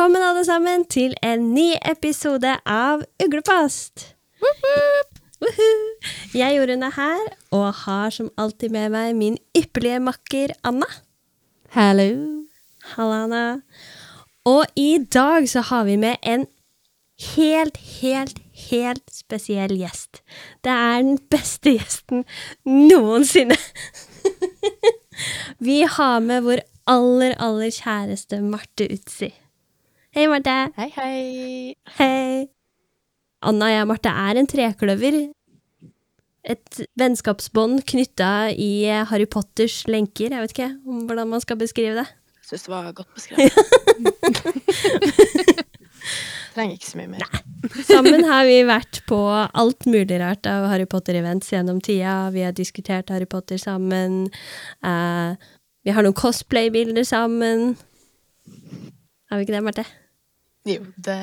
Velkommen alle sammen til en ny episode av Uglepost! Jeg Jorunn er her, og har som alltid med meg min ypperlige makker Anna. Hallo. Halla, Anna. Og i dag så har vi med en helt, helt, helt spesiell gjest. Det er den beste gjesten noensinne. vi har med vår aller, aller kjæreste Marte Utsi. Hei, Marte. Hei, hei. Hei. Anna og jeg, Marte, er en trekløver. Et vennskapsbånd knytta i Harry Potters lenker. Jeg vet ikke hvordan man skal beskrive det. Jeg syns det var godt beskrevet. Trenger ikke så mye mer. Nei. Sammen har vi vært på alt mulig rart av Harry Potter-events gjennom tida. Vi har diskutert Harry Potter sammen. Uh, vi har noen cosplay-bilder sammen. Har vi ikke det, Marte? Jo, det,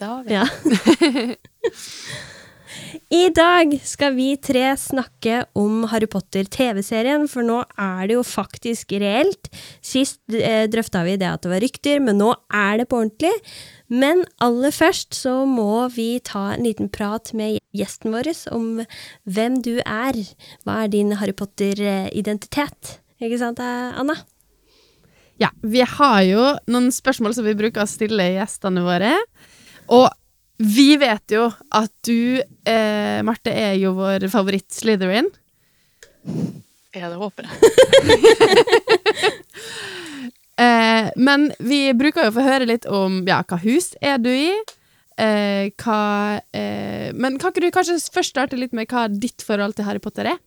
det har vi. Ja. I dag skal vi tre snakke om Harry Potter-TV-serien, for nå er det jo faktisk reelt. Sist eh, drøfta vi det at det var rykter, men nå er det på ordentlig. Men aller først så må vi ta en liten prat med gjesten vår om hvem du er. Hva er din Harry Potter-identitet? Ikke sant, eh, Anna? Ja, vi har jo noen spørsmål som vi bruker å stille gjestene våre. Og vi vet jo at du, eh, Marte, er jo vår favoritt-Slytherin. Ja, det håper jeg. Eh, men vi bruker jo å få høre litt om ja, hva hus er du i? Eh, hva eh, Men kan ikke du kanskje først starte litt med hva ditt forhold til Harry Potter er?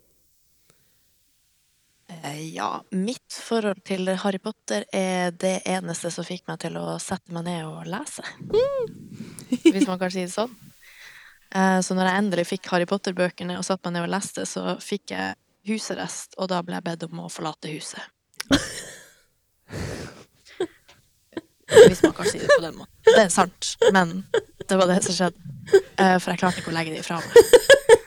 Eh, Ja, mitt forhold til Harry Potter er det eneste som fikk meg til å sette meg ned og lese. Hvis man kan si det sånn. Eh, Så når jeg endelig fikk Harry Potter-bøkene og satte meg ned og leste, så fikk jeg husarrest, og da ble jeg bedt om å forlate huset. Hvis man kan si det på den måten. Det er sant, men det var det som skjedde. Eh, For jeg klarte ikke å legge det ifra meg.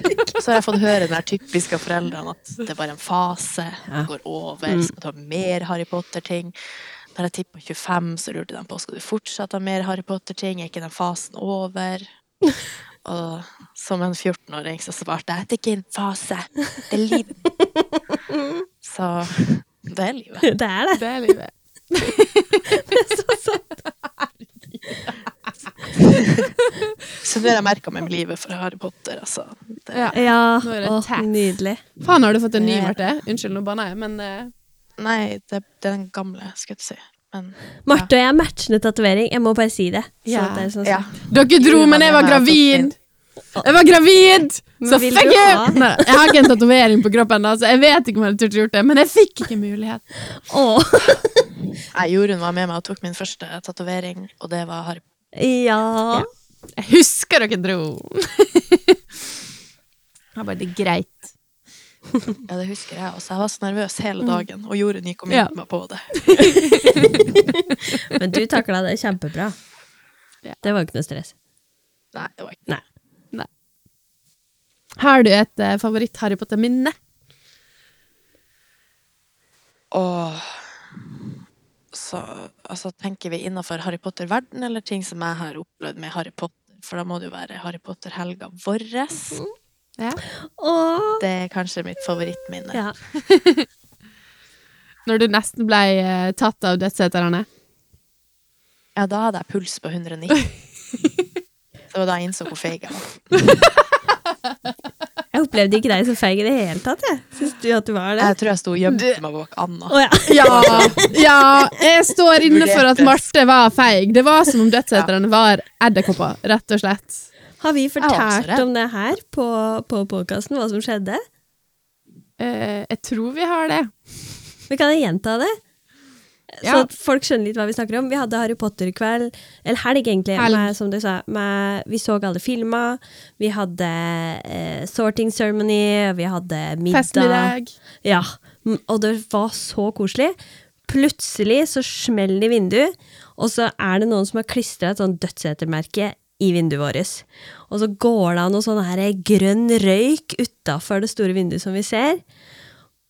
Så har jeg fått høre den der typiske foreldrene at det er bare en fase, det går over, skal du ha mer Harry Potter-ting. Når jeg tippa 25, så lurte de på skal du fortsatt ha mer Harry Potter-ting, er ikke den fasen over? Og som en 14-åring så svarte jeg det er ikke en fase, det er liv. Så det er livet. Det er det. Det er livet. det er Så nå har jeg merka meg med livet for Harry Potter, altså. Det, Ja. Ja, Nå er det åh, nydelig. Faen, har du fått en ny, Det- Marte? Unnskyld, nå banna jeg, men uh... Nei, det, det er den gamle, skal jeg si. Men Marte og jeg er matchende tatovering. Jeg må bare si det. Ja. det er sånn ja. Dere dro, men jeg var gravid! Jeg var gravid! Så fuck you! Nei, jeg har ikke en tatovering på kroppen, så jeg vet ikke om jeg hadde turt å gjort det, men jeg fikk ikke mulighet. Oh. Jorunn var med meg og tok min første tatovering, og det var Harry Ja. Jeg husker dere dro. Det var bare det greit. Ja, det husker jeg også. Jeg var så nervøs hele dagen, og Jorunn gikk og Ja. minnet meg på det. Men du takla det kjempebra. Ja. Det var ikke noe stress. Nei, det var ikke Nei. Har du et uh, favoritt-Harry Potter-minne? Åh. Så altså, tenker vi innafor Harry Potter-verden, eller ting som jeg har opplevd med Harry Potter? For da må det jo være Harry Potter-helga vår. Ja. Og... Det er kanskje mitt favorittminne. Ja. Når du nesten ble uh, tatt av dødsseterne? Ja, da hadde jeg puls på 190. Det var da jeg innså hvor feig jeg var. Jeg opplevde ikke deg så feig i det hele tatt. Jeg Syns du at du var det? Jeg tror jeg sto og gjemte meg bak Anna. Oh, ja. Ja, ja, jeg står inne for at Marte var feig. Det var som om dødsheterne var edderkopper, rett og slett. Har vi fortalt om det her på, på podkasten, hva som skjedde? Uh, jeg tror vi har det. Vi kan gjenta det. Så Ja. at folk skjønner litt hva vi snakker om. Vi hadde Harry Potter-kveld, eller helg egentlig, Helg. Med, som du sa. Med, vi så alle filmer. Vi hadde eh, sorting ceremony, vi hadde middag. Festmiddag. Ja, og det var så koselig. Plutselig så smeller det i vinduet, og så er det noen som har klistra et sånn dødsetermerke i vinduet vårt. Og så går det av noe sånn her grønn røyk utafor det store vinduet som vi ser.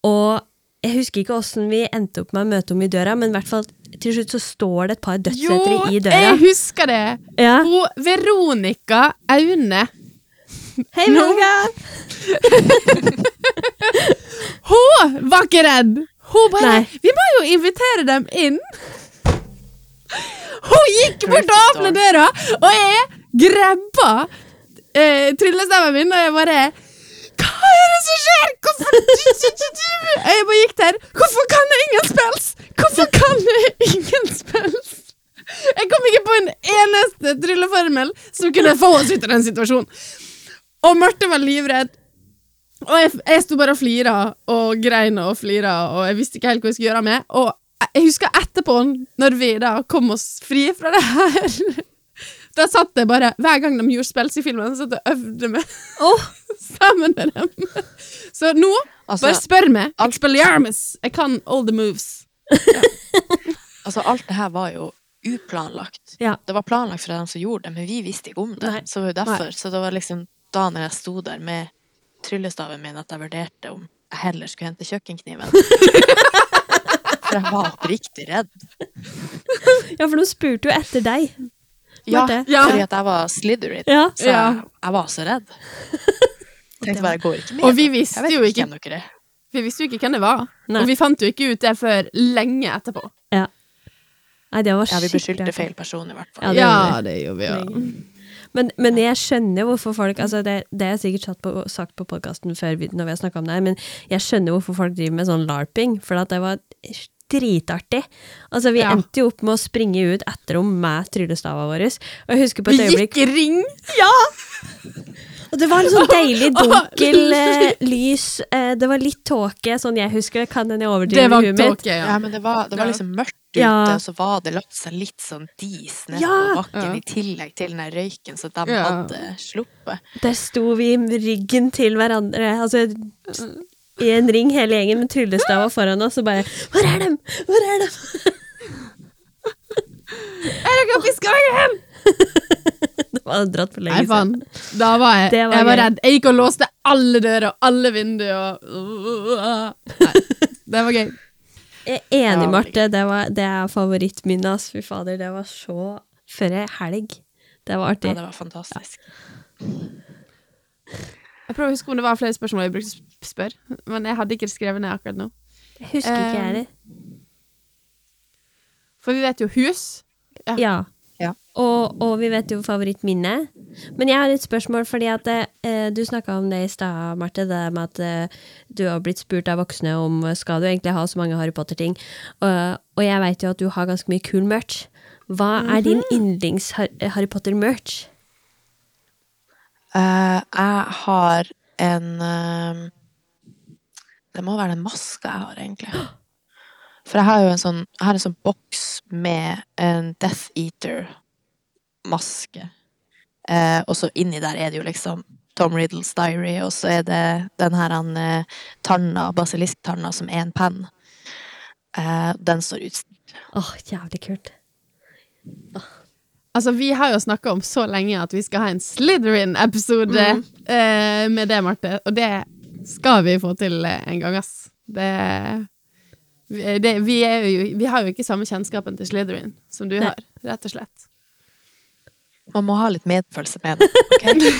Og jeg husker ikke åssen vi endte opp med å møte henne i døra, men i hvert fall til slutt så står det et par dødssetere i døra. Jo, jeg husker det! Ja. Hun Veronica Aune. Hei, Veronica! Hun var ikke redd! Hun bare Nei. Vi må jo invitere dem inn! Hun gikk bort og åpnet døra, og jeg grabba eh, tryllestemmen min, og jeg bare Er det som skjer?! Hvorfor Jeg bare gikk der. Hvorfor kan jeg ingen spels?! Hvorfor kan jeg ingen spels?! Jeg kom ikke på en eneste trylleformel som kunne få oss ut av den situasjonen. Og Marte var livredd. Og jeg, jeg sto bare og flira og grein og flira, og jeg visste ikke helt hva jeg skulle gjøre med. Og jeg husker etterpå, når vi da kom oss fri fra det her Da satt jeg bare Hver gang de gjorde spills i filmen, så satt jeg og øvde meg oh. sammen med dem. Så nå, Altså, bare spør meg. Expelliarmus. Jeg kan all the moves. altså, alt det her var jo uplanlagt. Ja. Det var planlagt fra dem som gjorde det, men vi visste ikke om det. Nei. Så det var derfor, så det var liksom da når jeg sto der med tryllestaven min, at jeg vurderte om jeg heller skulle hente kjøkkenkniven. For jeg var oppriktig redd. ja, for de spurte jo etter deg. Ja, Ja. fordi at jeg var Slytherin. Ja. Så jeg, jeg var så redd. Tenkte bare, jeg går ikke med. Og vi visste jo ikke- hvem er. Vi visste jo ikke hvem det var. Nei. Og vi fant jo ikke ut det før lenge etterpå. Nei, det var Ja, vi beskyldte feil person, i hvert Ja, fall. det Ja, det gjorde vi ja. Men, men jeg skjønner hvorfor folk altså det, det har jeg sikkert satt på, sagt på podkasten før vi, når vi har snakka om det men jeg skjønner hvorfor folk driver med sånn larping, for at det var dritartig. Altså, vi Ja. endte jo opp med å springe ut etter henne med tryllestava vår. Og jeg husker på et øyeblikk Vi gikk ring! Ja! Og det var en sånn deilig dunkel eh, lys. Eh, det var litt tåke, sånn jeg husker det. Kan hende jeg Det overdriver huet mitt. tåke, Ja, ja. men det var, det var liksom mørkt ute, Ja. og så var det lagt seg litt sånn dis ned Ja. på bakken, Ja. i tillegg til den røyken som de Ja. hadde sluppet. Der sto vi med ryggen til hverandre, altså i en ring hele gjengen med tryllestaver foran oss, og bare Hvor er dem? Hvor er dem? Er dere fiska hjem! Det var dratt for lenge siden. Da var jeg var Jeg var redd. Jeg gikk og låste alle dører og alle vinduer Nei, det var gøy. Jeg er enig, Ja, Marte. Det, var, det er favorittminnet, hans. Fy fader, det var så Før ei helg. Det var Ja, artig. det var fantastisk. Jeg prøver å huske om det var flere spørsmål jeg brukte å spørre, men jeg hadde ikke skrevet ned akkurat nå. Jeg husker ikke, jeg det heller. For vi vet jo hus. Ja. Ja. Ja. Og, og vi vet jo favorittminne. Men jeg har et spørsmål, fordi at eh, du snakka om det i stad, Marte. Det med at eh, du har blitt spurt av voksne om eh, skal du egentlig ha så mange Harry Potter-ting. Og- og jeg vet jo at du har ganske mye kul merch. Hva er din yndlings-Harry Potter-merch? Eh, jeg har en eh, Det må være den maska jeg har, egentlig. For jeg har jo en sånn, jeg har en sånn boks med en Death Eater-maske. Eh, og så inni der er det jo liksom Tom Riddles diary, og så er det den her han, eh, tanna, basilisktanna, som er en penn. Eh, den står utstilt. Åh, jævlig kult. Altså, vi har jo snakka om så lenge at vi skal ha en Slytherin-episode eh, med det, Marte, og det skal vi få til en gang, ass. Det, vi- det vi, er jo, vi har jo ikke samme kjennskapen til Slytherin som du Nei. har, rett og slett. Man må ha litt medfølelse med det. Okay?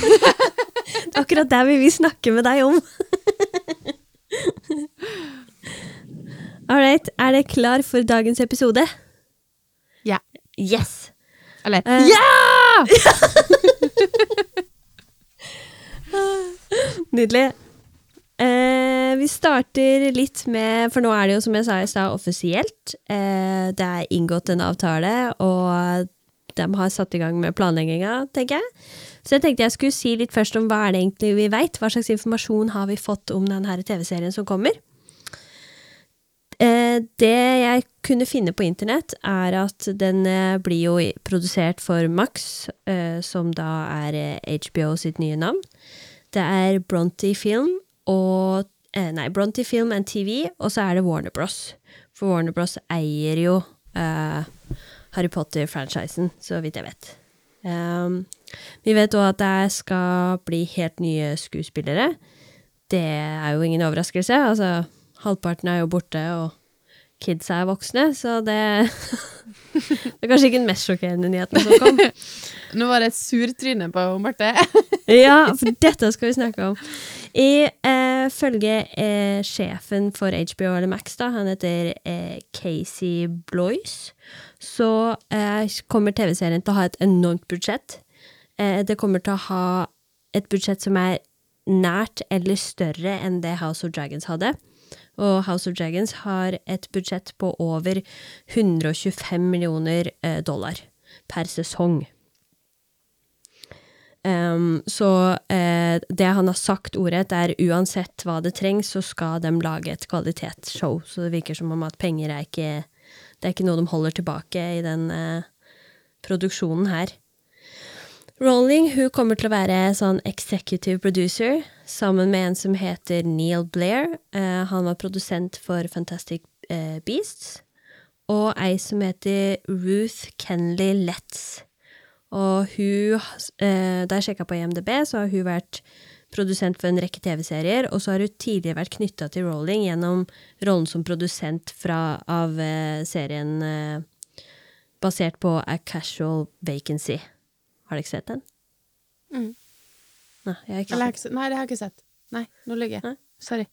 Det akkurat det vi snakke med deg om. All right, er dere klar for dagens episode? Ja. Yes! Eller Eh, Ja! Nydelig. Eh, vi starter litt med, for nå er det jo som jeg sa i stad, offisielt. Eh, det er inngått en avtale, og de har satt i gang med planlegginga, tenker jeg. Så jeg tenkte jeg skulle si litt først om hva er det egentlig vi veit. Hva slags informasjon har vi fått om denne TV-serien som kommer? Eh, det jeg kunne finne på internett, er at den eh, blir jo produsert for Max, eh, som da er HBO sitt nye navn. Det er Bronte Film og Nei, Bronty Film and TV, og så er det Warner Bros. For Warner Bros eier jo eh, Harry Potter-franchisen, så vidt jeg vet. Um, vi vet òg at det skal bli helt nye skuespillere. Det er jo ingen overraskelse. Altså, halvparten er jo borte, og kidsa er voksne, så det Det er kanskje ikke den mest sjokkerende nyheten som kom. Nå var det et surtryne på Marte. Ja, for dette skal vi snakke om. I eh, eh, sjefen for HBO eller Max, da, han heter eh, Casey Bloys, så eh, kommer TV-serien til å ha et enormt budsjett. Eh, det kommer til å ha et budsjett som er nært eller større enn det House of Dragons hadde. Og House of Dragons har et budsjett på over 125 millioner eh, dollar per sesong. Um, så eh, det han har sagt ordrett, er uansett hva det trengs, så skal de lage et kvalitetsshow. Så det virker som om at penger er ikke Det er ikke noe de holder tilbake i den eh, produksjonen her. Rowling hun kommer til å være sånn executive producer sammen med en som heter Neil Blair. Uh, han var produsent for Fantastic uh, Beasts. Og ei som heter Ruth Kenley Letts. Og hun uh, Da jeg sjekka på IMDb, så har hun vært produsent for en rekke TV-serier, og så har hun tidligere vært knytta til Rowling gjennom rollen som produsent fra, av eh, serien eh, basert på A Casual Vacancy. Har du ikke sett den? Mm. Nei, jeg har ikke Eller, sett nei, det har jeg ikke sett. Nei, nå ligger Nei. jeg. Sorry.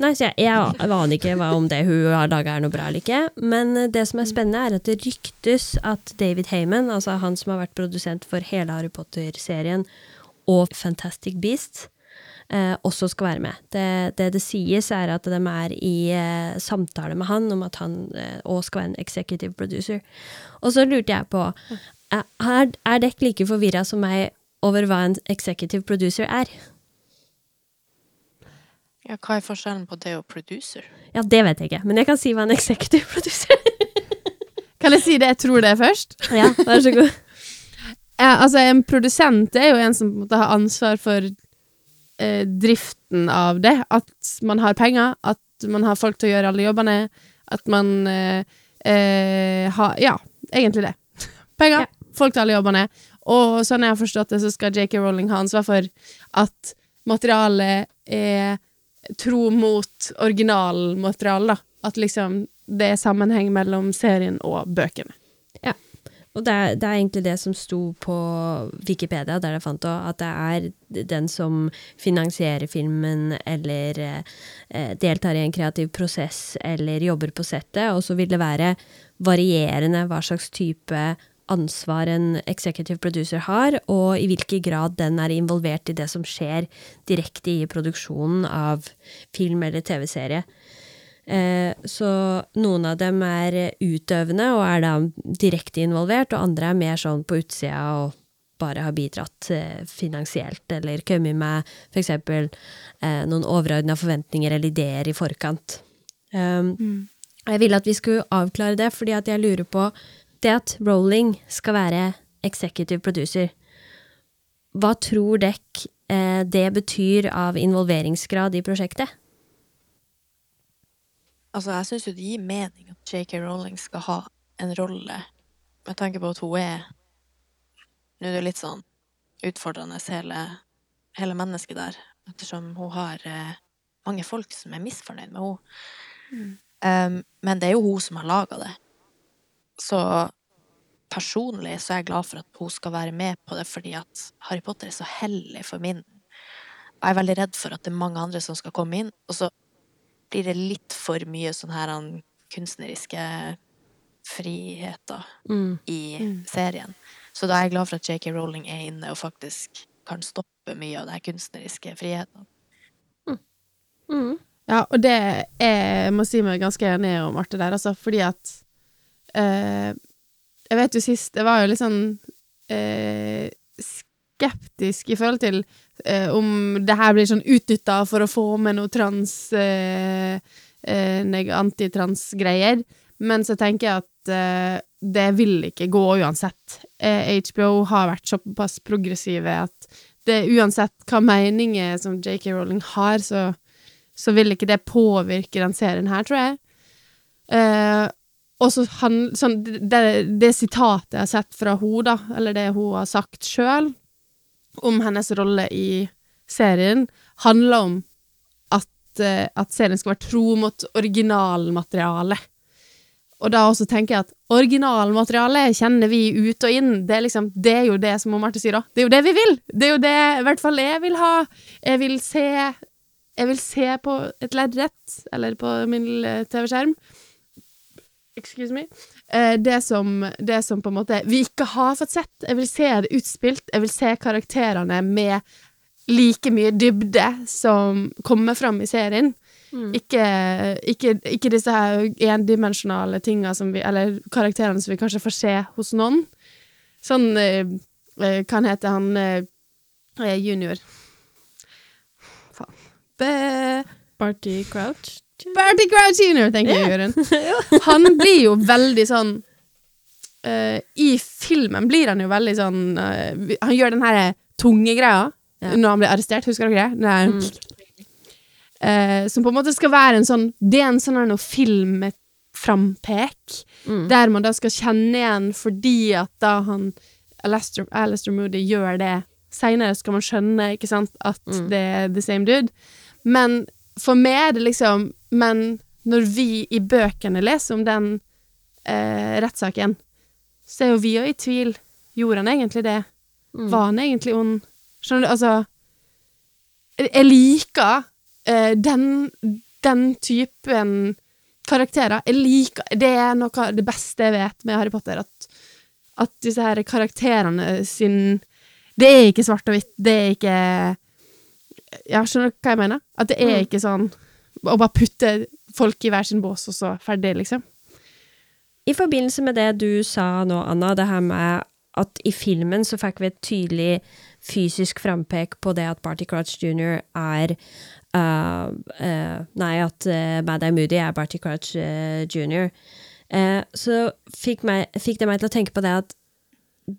Nei, så jeg, jeg aner ikke om det hun har laga er noe bra eller ikke. Men eh, det som er spennende, er at det ryktes at David Heyman, altså han som har vært produsent for hele Harry Potter-serien og Fantastic Beasts, eh, også skal være med. Det, det det sies, er at de er i eh, samtale med han om at han eh, også skal være en executive producer. Og så lurte jeg på, er, er dere like forvirra som meg over hva en executive producer er? Ja, hva er forskjellen på det og producer? Ja, det vet jeg ikke, men jeg kan si hva en executive producer er. Kan jeg si det jeg tror det er først? Ja, vær så god. Ja, altså, en produsent er jo en som på en måte har ansvar for eh, driften av det. At man har penger, at man har folk til å gjøre alle jobbene, at man eh, eh, har Ja, egentlig det. Penger, folk til alle jobbene. Og sånn jeg har forstått det, så skal JK Rowling ha ansvar for at materialet er tro mot originalmaterialet, da. At liksom det er sammenheng mellom serien og bøkene. Og det er, det er egentlig det som sto på Wikipedia, der jeg fant det, at det er den som finansierer filmen, eller eh, deltar i en kreativ prosess, eller jobber på settet, og så vil det være varierende hva slags type ansvar en executive producer har, og i hvilken grad den er involvert i det som skjer direkte i produksjonen av film eller TV-serie. Eh, så noen av dem er utøvende og er da direkte involvert, og andre er mer sånn på utsida og bare har bidratt eh, finansielt, eller kommet med eksempel eh, noen overordna forventninger eller ideer i forkant. Um, Jeg ville at vi skulle avklare det, fordi at jeg lurer på det at Rowling skal være executive producer. Hva tror dere eh, det betyr av involveringsgrad i prosjektet? Altså, jeg syns jo det gir mening at JK Rowling skal ha en rolle, med tanke på at hun er Nå er det litt sånn utfordrende, hele, hele mennesket der, ettersom hun har eh, mange folk som er misfornøyd med henne. Um, men det er jo hun som har laga det. Så personlig så er jeg glad for at hun skal være med på det, fordi at Harry Potter er så hellig for min Jeg er veldig redd for at det er mange andre som skal komme inn, og så blir det litt for mye sånn her kunstneriske friheter Mm. i Mm. serien. Så da er jeg glad for at JK Rowling er inne og faktisk kan stoppe mye av de kunstneriske frihetene. Mm. Ja, og det er, jeg må si meg ganske enig om Arte der, altså, fordi at eh, Jeg vet jo sist Jeg var jo litt sånn eh, skeptisk i forhold til eh, om det her blir sånn utnytta for å få med noe trans eh, eh, Antitrans-greier. Men så tenker jeg at eh, det vil ikke gå uansett. Eh, HBO har vært såpass progressive at det uansett hva meninger som JK Rowling har, så så vil ikke det påvirke den serien her, tror jeg. Eh, og så han, sånn, det, det sitatet jeg har sett fra henne, da, eller det hun har sagt sjøl, om hennes rolle i serien, handler om at, eh, at serien skal være tro mot originalmaterialet. Og da også tenker jeg at originalmaterialet kjenner vi ut og inn. Det er liksom, det er jo det som Marte sier òg. Det er jo det vi vil! Det er jo det i hvert fall jeg vil ha. Jeg vil se Jeg vil se på et lerret, eller på min TV-skjerm. Excuse me. Eh, det, som, det som på en måte vi ikke har fått sett. Jeg vil se det utspilt. Jeg vil se karakterene med like mye dybde som kommer fram i serien. Mm. Ikke, ikke, ikke disse her endimensjonale tinga som vi Eller karakterene som vi kanskje får se hos noen. Sånn eh, hete Hva han heter han eh, eh, junior? Faen. Be Barty Crouch. Barty Crouch Jr. tenker jeg, Jørund. Han blir jo veldig sånn uh, I filmen blir han jo veldig sånn uh, Han gjør den her tunge greia Ja. når han blir arrestert, husker dere det? Mm. Uh, som på en måte skal være en sånn Det er en sånn filmframpek, Mm. der man da skal kjenne igjen fordi at da han Alastair, Alastair Moody gjør det Seinere skal man skjønne, ikke sant, at Mm. det er the same dude. Men for meg er det liksom Men når vi i bøkene leser om den eh, rettssaken, så er jo vi jo i tvil. Gjorde han egentlig det? Mm. Var han egentlig ond? Skjønner du? Altså jeg liker eh, den, den typen karakterer. Jeg liker Det er noe av det beste jeg vet med Harry Potter, at, at disse her karakterene sin Det er ikke svart og hvitt, det er ikke Ja, skjønner du hva jeg mener? At det er Mm. ikke sånn å bare putte folk i hver sin bås, og så ferdig, liksom. I forbindelse med det du sa nå, Anna, det her med at i filmen så fikk vi et tydelig fysisk frampek på det at Barty Crouch jr. er uh, uh, Nei, at uh, Bad Eye Moody er Barty Crouch uh, jr. Så fikk, meg, fikk det meg til å tenke på det at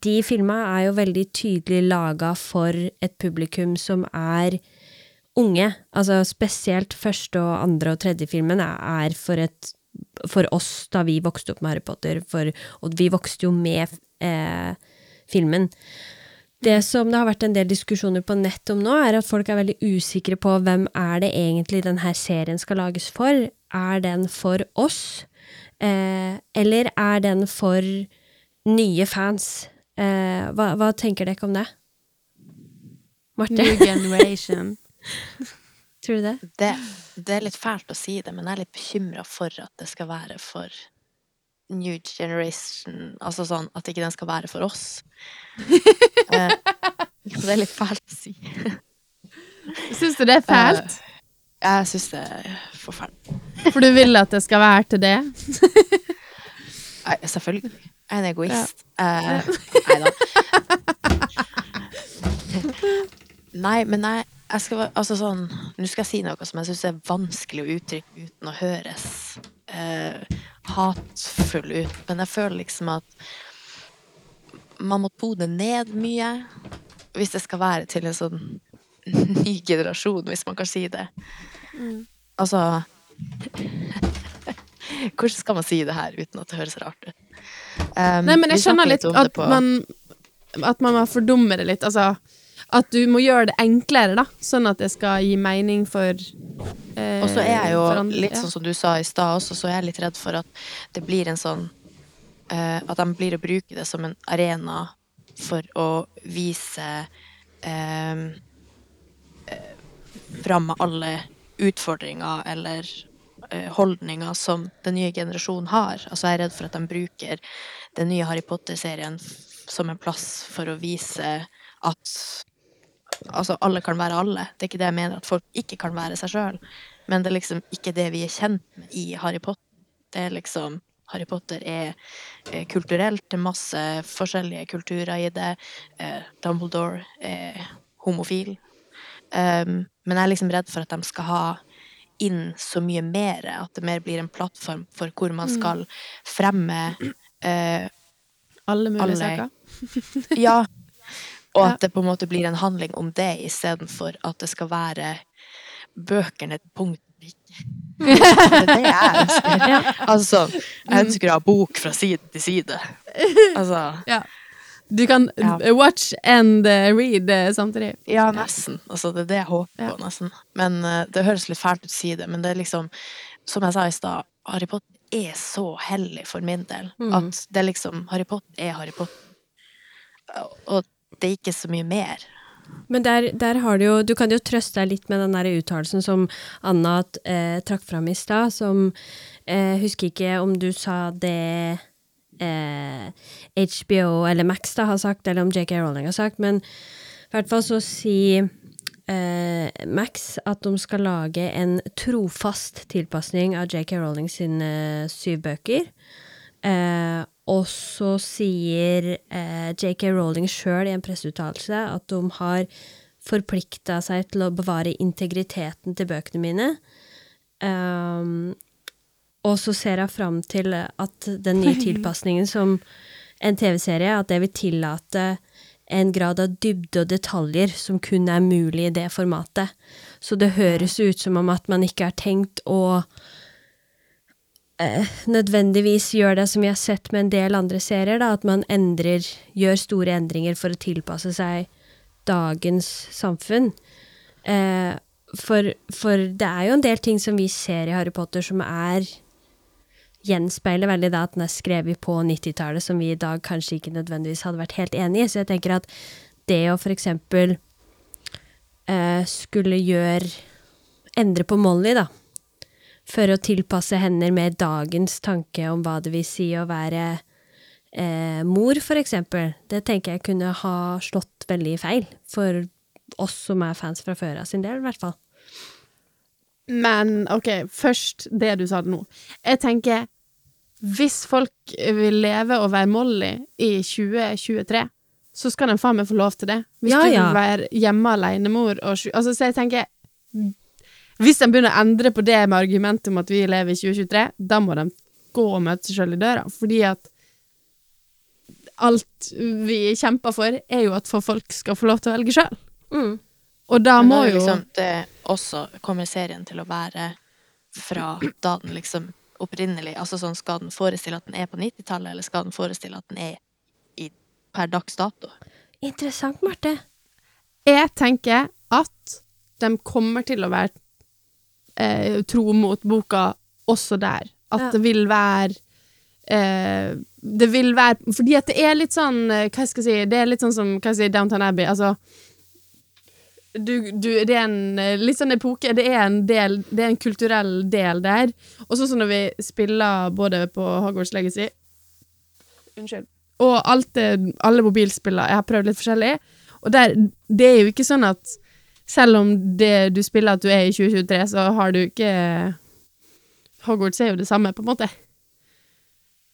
de filma er jo veldig tydelig laga for et publikum som er unge. Altså spesielt første og andre og tredje filmen er, for et for oss da vi vokste opp med Harry Potter, for, og vi vokste jo med eh, filmen. Det som det har vært en del diskusjoner på nett om nå, er at folk er veldig usikre på hvem er det egentlig denne serien skal lages for. Er den for oss, eh, eller er den for nye fans? Eh, hva, hva tenker dere om det? Marte, New generation. Tror du det? Det, det er litt fælt å si det, men jeg er litt bekymra for at det skal være for new generation Altså sånn at ikke den skal være for oss. Eh, det er litt fælt å si. Syns du det er fælt? Jeg syns det er forferdelig. For du vil at det skal være til det? Nei, Selvfølgelig. Jeg er en egoist. Eh, nei da. Nei, men jeg, jeg skal Altså sånn Nå skal jeg si noe som jeg syns er vanskelig å uttrykke uten å høres eh, hatfull ut, men jeg føler liksom at man må tone ned mye hvis det skal være til en sånn ny generasjon, hvis man kan si det. Altså Hvordan skal man si det her uten at det høres rart ut? Um, Nei, men jeg skjønner snakket litt at man At man må fordumme det litt. Altså at du må gjøre det enklere, da. Sånn at det skal gi mening for eh, Og så er jeg jo andre, litt sånn som du sa i stad også, så er jeg litt redd for at det blir en sånn eh, At de blir å bruke det som en arena for å vise eh, eh, fram alle utfordringer eller eh, holdninger som den nye generasjonen har. Altså jeg er redd for at de bruker den nye Harry Potter-serien som en plass for å vise at altså alle kan være alle. Det er ikke det jeg mener at folk ikke kan være seg sjøl. Men det er liksom ikke det vi er kjent med i Harry Potter. Det er liksom Harry Potter er eh, kulturelt, det er masse forskjellige kulturer i det. Eh, Dumbledore er homofil. Um, men jeg er liksom redd for at de skal ha inn så mye mer, at det mer blir en plattform for hvor man skal fremme eh, Alle mulige alle- saker. ja. Og at det på en måte blir en handling om det, istedenfor at det skal være bøkene et punkt ikke. Det er det jeg ønsker. Altså, jeg ønsker å ha bok fra side til side. Altså, Ja. Du kan Ja. watch and eh, read eh, samtidig. ja, nesten. Altså, det er det jeg håper på, nesten. Men eh, det høres litt fælt ut å si det, men det er liksom Som jeg sa i stad, Harry Potter er så hellig for min del. Mm. At det liksom Harry Potter er Harry Potter. Og det er ikke så mye mer. Men der, der har du jo Du kan jo trøste deg litt med den der uttalelsen som Anna eh, trakk fram i stad, som eh, Husker ikke om du sa det eh, HBO eller Max da har sagt, eller om JK Rowling har sagt, men i hvert fall så sier eh, Max at de skal lage en trofast tilpasning av JK Rowling sine syv bøker. Og så sier eh, JK Rowling sjøl i en presseuttalelse at de har forplikta seg til å bevare integriteten til bøkene mine. Um, og så ser jeg fram til at den nye tilpasningen som en TV-serie, at det vil tillate en grad av dybde og detaljer som kun er mulig i det formatet. Så det høres ut som om at man ikke har tenkt å nødvendigvis gjør det som vi har sett med en del andre serier, da, at man endrer, gjør store endringer for å tilpasse seg dagens samfunn. Eh, for, for det er jo en del ting som vi ser i Harry Potter som er gjenspeiler veldig da at den er skrevet på 90-tallet, som vi i dag kanskje ikke nødvendigvis hadde vært helt enig i. Så jeg tenker at det å for eksempel eh, skulle gjøre Endre på Molly, da. For å tilpasse henne med dagens tanke om hva det vil si å være eh, mor, for eksempel. Det tenker jeg kunne ha slått veldig feil. For oss som er fans fra før av sin del, i hvert fall. Men OK, først det du sa nå. Jeg tenker hvis folk vil leve og være Molly i 2023, så skal de faen meg få lov til det. Hvis Ja, du vil være hjemme alenemor og Altså, så jeg tenker Hvis de begynner å endre på det med argumentet om at vi lever i 2023, da må de gå og møte seg sjøl i døra, fordi at alt vi kjemper for, er jo at for folk skal få lov til å velge sjøl. Mm. Og da må jo liksom det også kommer serien til å være fra da den liksom opprinnelig Altså sånn, skal den forestille at den er på 90-tallet, eller skal den forestille at den er i, per dags dato? Interessant, Marte. Jeg tenker at de kommer til å være eh, tro mot boka også der. At Ja. det vil være eh, Det vil være Fordi at det er litt sånn eh, Hva skal jeg si Det er litt sånn som hva skal jeg si, Downtown Abbey. Altså du, du, det er en eh, litt sånn epoke Det er en del Det er en kulturell del der. Og sånn som når vi spiller både på Hogwarts Legacy Unnskyld. Og alt alle mobilspiller. Jeg har prøvd litt forskjellig. Og der, det er jo ikke sånn at selv om det du spiller at du er i 2023, så har du ikke Hogwarts er jo det samme, på en måte.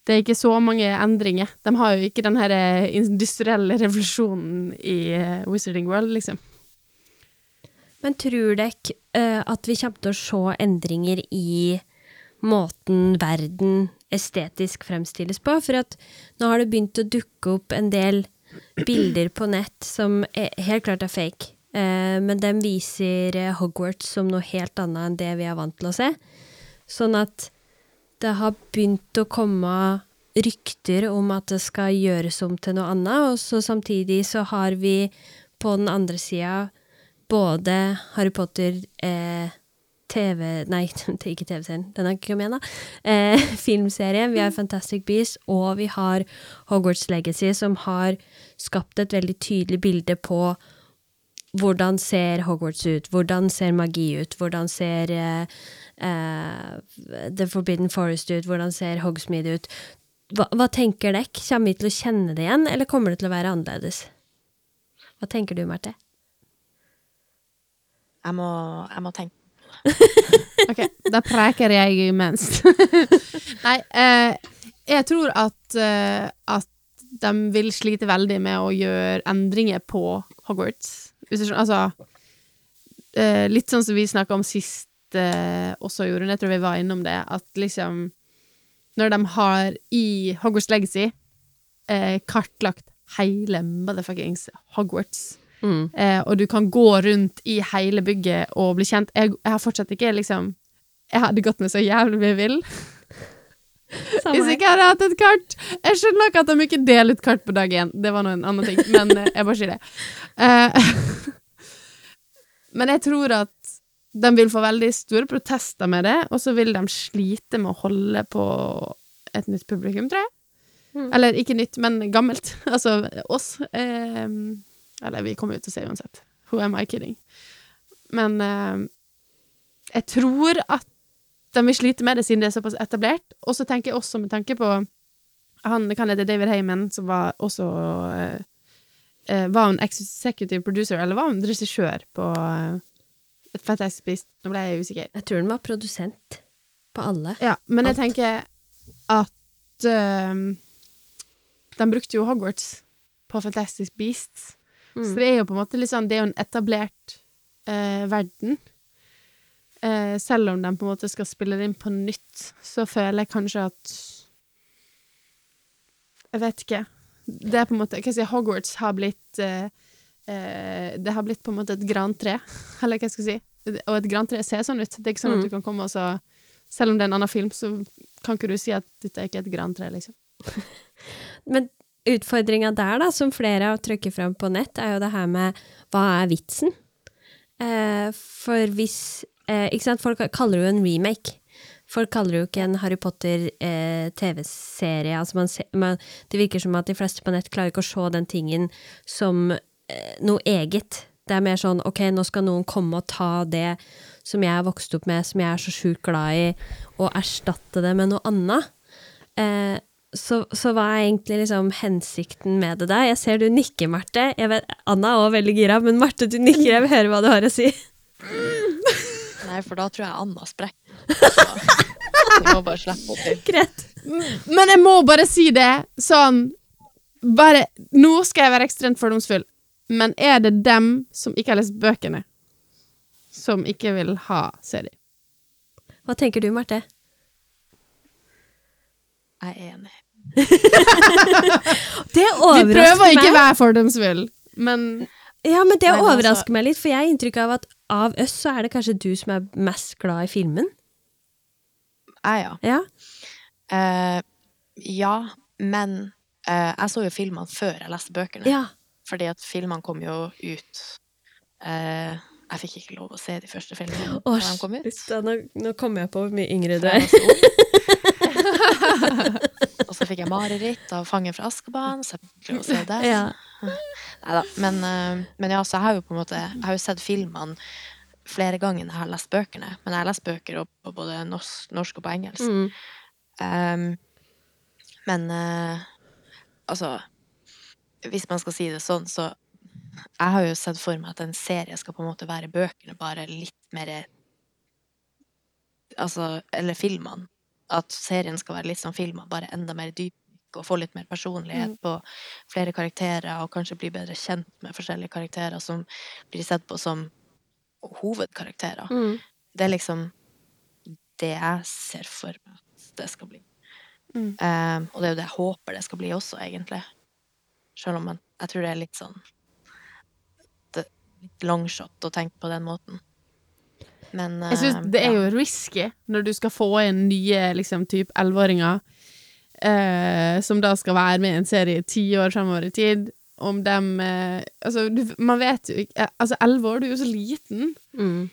Det er ikke så mange endringer. De har jo ikke den her eh, industrielle revolusjonen i eh, Wizarding World, liksom. Men tror dere eh, at vi kommer til å se endringer i måten verden estetisk fremstilles på? For at nå har det begynt å dukke opp en del bilder på nett som er, helt klart er fake. Eh, men de viser eh, Hogwarts som noe helt annet enn det vi er vant til å se. Sånn at det har begynt å komme rykter om at det skal gjøres om til noe annet, og så samtidig så har vi på den andre sida både Harry Potter eh, TV Nei, ikke TV-serien, den er ikke igjen, da. Eh, filmserien. Vi har Fantastic Beasts, og vi har Hogwarts Legacy, som har skapt et veldig tydelig bilde på hvordan ser Hogwarts ut, hvordan ser magi ut, hvordan ser uh, uh, The Forbidden Forest ut, hvordan ser Hogsmeade ut. Hva, hva tenker dere? Kommer vi til å kjenne det igjen, eller kommer det til å være annerledes? Hva tenker du, Marte? Jeg må, jeg må tenke Ok, da preker jeg imens. Nei, eh, jeg tror at, eh, at de vil slite veldig med å gjøre endringer på Hogwarts. Altså eh, Litt sånn som vi snakka om sist eh, også, Jorunn. Jeg tror vi var innom det. At liksom Når de har i Hogwarts Legacy eh, kartlagt hele motherfuckings Hogwarts Mm. Eh, og du kan gå rundt i hele bygget og bli kjent. Jeg, jeg har fortsatt ikke liksom Jeg hadde gått meg så jævlig mye vill hvis ikke jeg hadde hatt et kart. Jeg skjønner ikke at de ikke deler ut kart på dag én. Det var nå en annen ting, men eh, jeg bare sier det. Uh, men jeg tror at de vil få veldig store protester med det, og så vil de slite med å holde på et nytt publikum, tror jeg. Mm. Eller ikke nytt, men gammelt. Altså oss. Eh, eller vi kommer jo til å se uansett. Who am I kidding? Men eh, jeg tror at de vil slite med det siden det er såpass etablert. Og så tenker jeg også med tanke på Han kan hete David Heyman, som var også eh, eh, Var en executive producer, eller var en regissør på eh, et Fantastic Beast? Nå ble jeg usikker. Jeg tror den var produsent på alle. Ja, men jeg tenker at ehm, De brukte jo Hogwarts på Fantastic Beasts. Så Mm. det er jo på en måte litt sånn Det er jo en etablert eh, verden. Eh, selv om de på en måte skal spille det inn på nytt, så føler jeg kanskje at Jeg vet ikke. Det er på en måte Hva skal jeg si Hogwarts har blitt eh, eh, Det har blitt på en måte et grantre, eller hva skal jeg si. Og et grantre ser sånn ut. Det er ikke sånn Mm. at du kan komme og så Selv om det er en annen film, så kan ikke du si at dette er ikke et grantre, liksom. Men utfordringa der, da, som flere har trykket fram på nett, er jo det her med hva er vitsen? Eh, for hvis eh, Ikke sant, folk kaller det jo en remake. Folk kaller det jo ikke en Harry Potter-TV-serie. altså man, man, det virker som at de fleste på nett klarer ikke å se den tingen som eh, noe eget. Det er mer sånn ok, nå skal noen komme og ta det som jeg har vokst opp med, som jeg er så sjukt glad i, og erstatte det med noe annet. Eh, så, så hva er egentlig liksom hensikten med det der? Jeg ser du nikker, Marte. Vet, Anna er også veldig gira, men Marte, du nikker. Jeg vil høre hva du har å si. Nei, for da tror jeg Anna sprekker. Vi må bare slippe opp til. Greit. Men jeg må bare si det sånn Bare Nå skal jeg være ekstremt fordomsfull, men er det dem som ikke har lest bøkene, som ikke vil ha serie? Hva tenker du, Marte? Jeg er enig. Det Vi prøver å ikke være fordomsfull, men Ja, men det Nei, overrasker altså- overrasker meg litt, for jeg har inntrykk av at av oss så er det kanskje du som er mest glad i filmen. Jeg, ja. Ja. uh, ja, men uh, jeg så jo filmene før jeg leste bøkene. ja. Fordi at filmene kom jo ut uh, Jeg fikk ikke lov å se de første filmene Åh, da de kom ut. da, nå, nå kommer jeg på hvor mye yngre du er. Og så fikk jeg mareritt av Fangen fra Askeban, så jeg å se det. Ja. Neida, Men, eh, men ja, så jeg har jo på en måte Jeg har jo sett filmene flere ganger når jeg har lest bøkene. Men jeg har lest bøker på både norsk, norsk og på engelsk. Mm. Um, men uh, altså Hvis man skal si det sånn, så Jeg har jo sett for meg at en serie skal på en måte være bøkene, bare litt mer Altså Eller filmene. At serien skal være litt som filmer, bare enda mer dyp og få litt mer personlighet Mm. på flere karakterer, og kanskje bli bedre kjent med forskjellige karakterer som blir sett på som hovedkarakterer. Mm. Det er liksom det jeg ser for meg at det skal bli. Mm. Um, og det er jo det jeg håper det skal bli også, egentlig. Selv om man, jeg tror det er litt sånn det, Litt longshot å tenke på den måten. Men jeg syns eh, det er ja. jo risky når du skal få inn nye liksom typ elleveåringer uh, som da skal være med i en serie ti år fremover i tid. Om dem uh, Altså, du, man vet jo ikke eh, Altså, elleve år, du er jo så liten. Mm.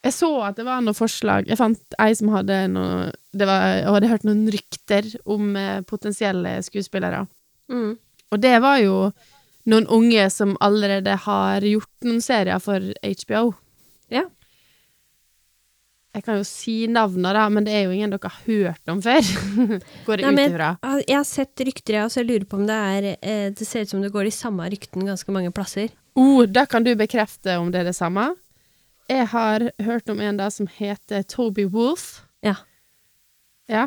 Jeg så at det var noen forslag Jeg fant ei som hadde noe det var, Jeg hadde hørt noen rykter om eh, potensielle skuespillere. Mm. Og det var jo noen unge som allerede har gjort noen serier for HBO. Ja. Jeg kan jo si navnene, da, men det er jo ingen dere har hørt om før. Går det jeg ut ifra. Jeg har sett rykter, jeg, så jeg lurer på om det er eh, Det ser ut som det går de samme ryktene ganske mange plasser. Oh, da kan du bekrefte om det er det samme. Jeg har hørt om en da som heter Toby Wolff. Ja. Ja.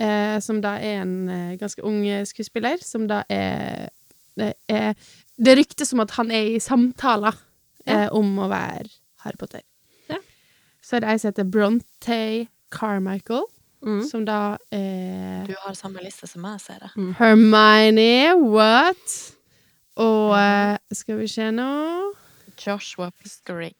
Eh, som da er en eh, ganske ung skuespiller, som da er Det er, det ryktes som at han er i samtaler eh, om å være Harry Potter. Ja. Så er det ei som heter Bronte Carmichael, Mm. som da er Du har samme liste som meg, ser jeg. Hermione, what? Og eh, skal vi se nå Joshua Piskering.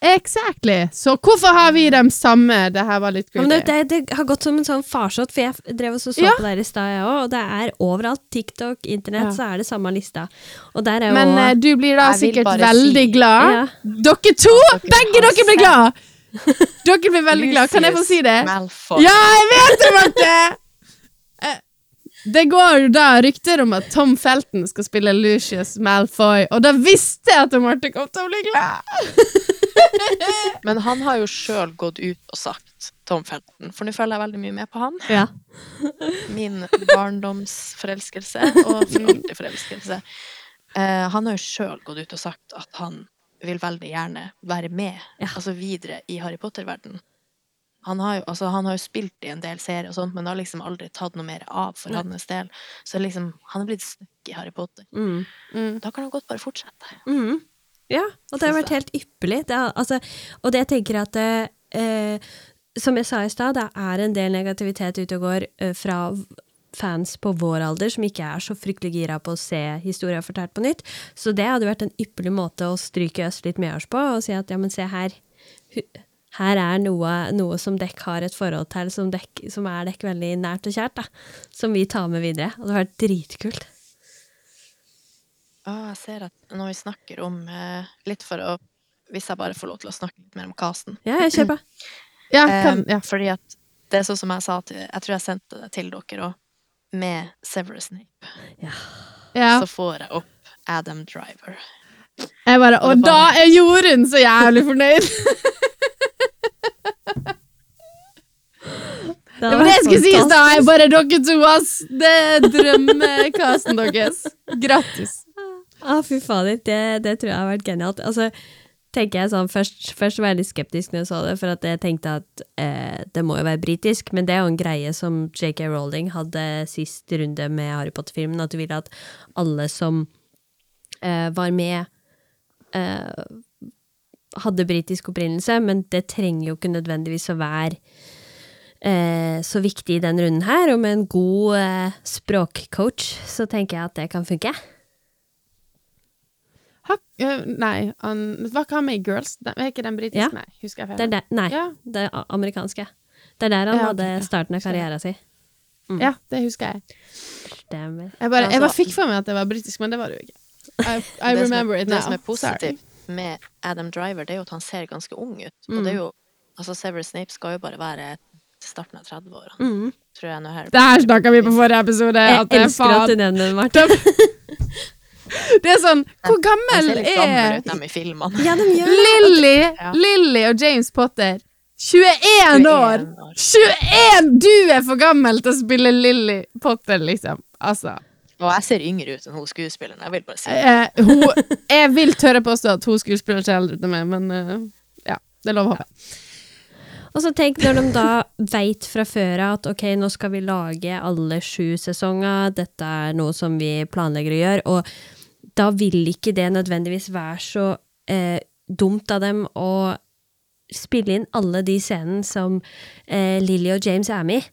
Exactly. Så hvorfor har vi dem samme? Det her var litt Ja, det, det, det har gått som en sånn farsott, for jeg drev og så, så Ja. på der i stad, jeg òg, og det er overalt. TikTok, internett, Ja. så er det samme lista. Og der er Men også, du blir da sikkert veldig si- glad. Ja. Dere to! Dere Begge dere blir glad! Dere blir veldig glad. Kan jeg få si det? Malfoy. Ja, jeg vet det, Marte! Eh, Det går da rykter om at Tom Felton skal spille Lucius Malfoy, og da visste jeg at Marte kom til å bli glad! Men han har jo sjøl gått ut og sagt, Tom Felton, for nå følger jeg veldig mye med på han. Ja. Min barndomsforelskelse og for forelskelse. Eh, han har jo sjøl gått ut og sagt at han vil veldig gjerne være med Ja. altså videre i Harry Potter-verden. Han har, jo, altså, han har jo spilt i en del serier og sånt, men det har liksom aldri tatt noe mer av for hans del. Så liksom, han er blitt stuck i Harry Potter. Mm. Da kan han godt bare fortsette. Mhm. Ja, og det har vært helt ypperlig. Det altså, og det jeg tenker at eh, Som jeg sa i stad, det er en del negativitet ute og går eh, fra fans på vår alder som ikke er så fryktelig gira på å se historier fortalt på nytt. Så det hadde vært en ypperlig måte å stryke oss litt medhårs på og si at ja, men se her. Her er noe, noe som dekk har et forhold til, som, dekk, som er dekk veldig nært og kjært, da. Som vi tar med videre. Og det hadde vært dritkult. Å, jeg ser at når vi snakker om eh, Litt for å Hvis jeg bare får lov til å snakke litt mer om casten. Ja, jeg kjøper. Ja, Eh, kan, ja. Fordi at det er sånn som jeg sa til Jeg tror jeg sendte det til dere òg. Med Severus Nape. ja. Så får jeg opp Adam Driver. Jeg bare, og Og da bare- er Jorunn så jævlig fornøyd! Det var det jeg skulle si i stad! Bare dere to, ass! Det er drømmekasten deres. Grattis. Ah, fy fader, det, det tror jeg har vært genialt. Altså, tenker jeg sånn, først, først var jeg litt skeptisk når jeg så det, for at jeg tenkte at eh, det må jo være britisk, men det er jo en greie som J.K. Rowling hadde sist runde med Harry Potter-filmen, at du ville at alle som eh, var med, eh, hadde britisk opprinnelse, men det trenger jo ikke nødvendigvis å være eh, så viktig i den runden her, og med en god eh, språkcoach, så tenker jeg at det kan funke. Hak, uh, nei, han, hva kan han med i Girls? Den, er ikke den britiske? Ja. Nei, husker jeg feil? Det er der, nei, Ja. det er amerikanske. Det er der han Ja, hadde ja. starten av karrieren sin. Ja, det husker jeg. Stemmer. Jeg bare, jeg Altså- bare fikk for meg at det var britisk, men det var det jo ikke. I, I det, som er, it now. det som er Sorry. positivt med Adam Driver, det er jo at han ser ganske ung ut. Og det er jo Altså, Severus Snape skal jo bare være starten av 30-årene, Mm. tror jeg nå her. Det her snakka vi på forrige episode. Jeg at det er elsker at du nevner det, Marte. Det er sånn Hvor gammel ser er ut, dem filmene. Ja, de gjør det. Ja. Lily og James Potter? 21 år! 21 år. 21! Du er for gammel til å spille Lilly Potter, liksom. Altså. Og jeg ser yngre ut enn hun skuespilleren, jeg vil bare si. Eh, hun, jeg vil tørre påstå at hun skuespiller seg eldre ut enn meg, men uh, ja. Det er lov å håpe. Og så tenk når de da veit fra før at ok, nå skal vi lage alle sju sesonger, dette er noe som vi planlegger å gjøre, og da vil ikke det nødvendigvis være så eh, dumt av dem å spille inn alle de scenene som eh, Lily og James er med i.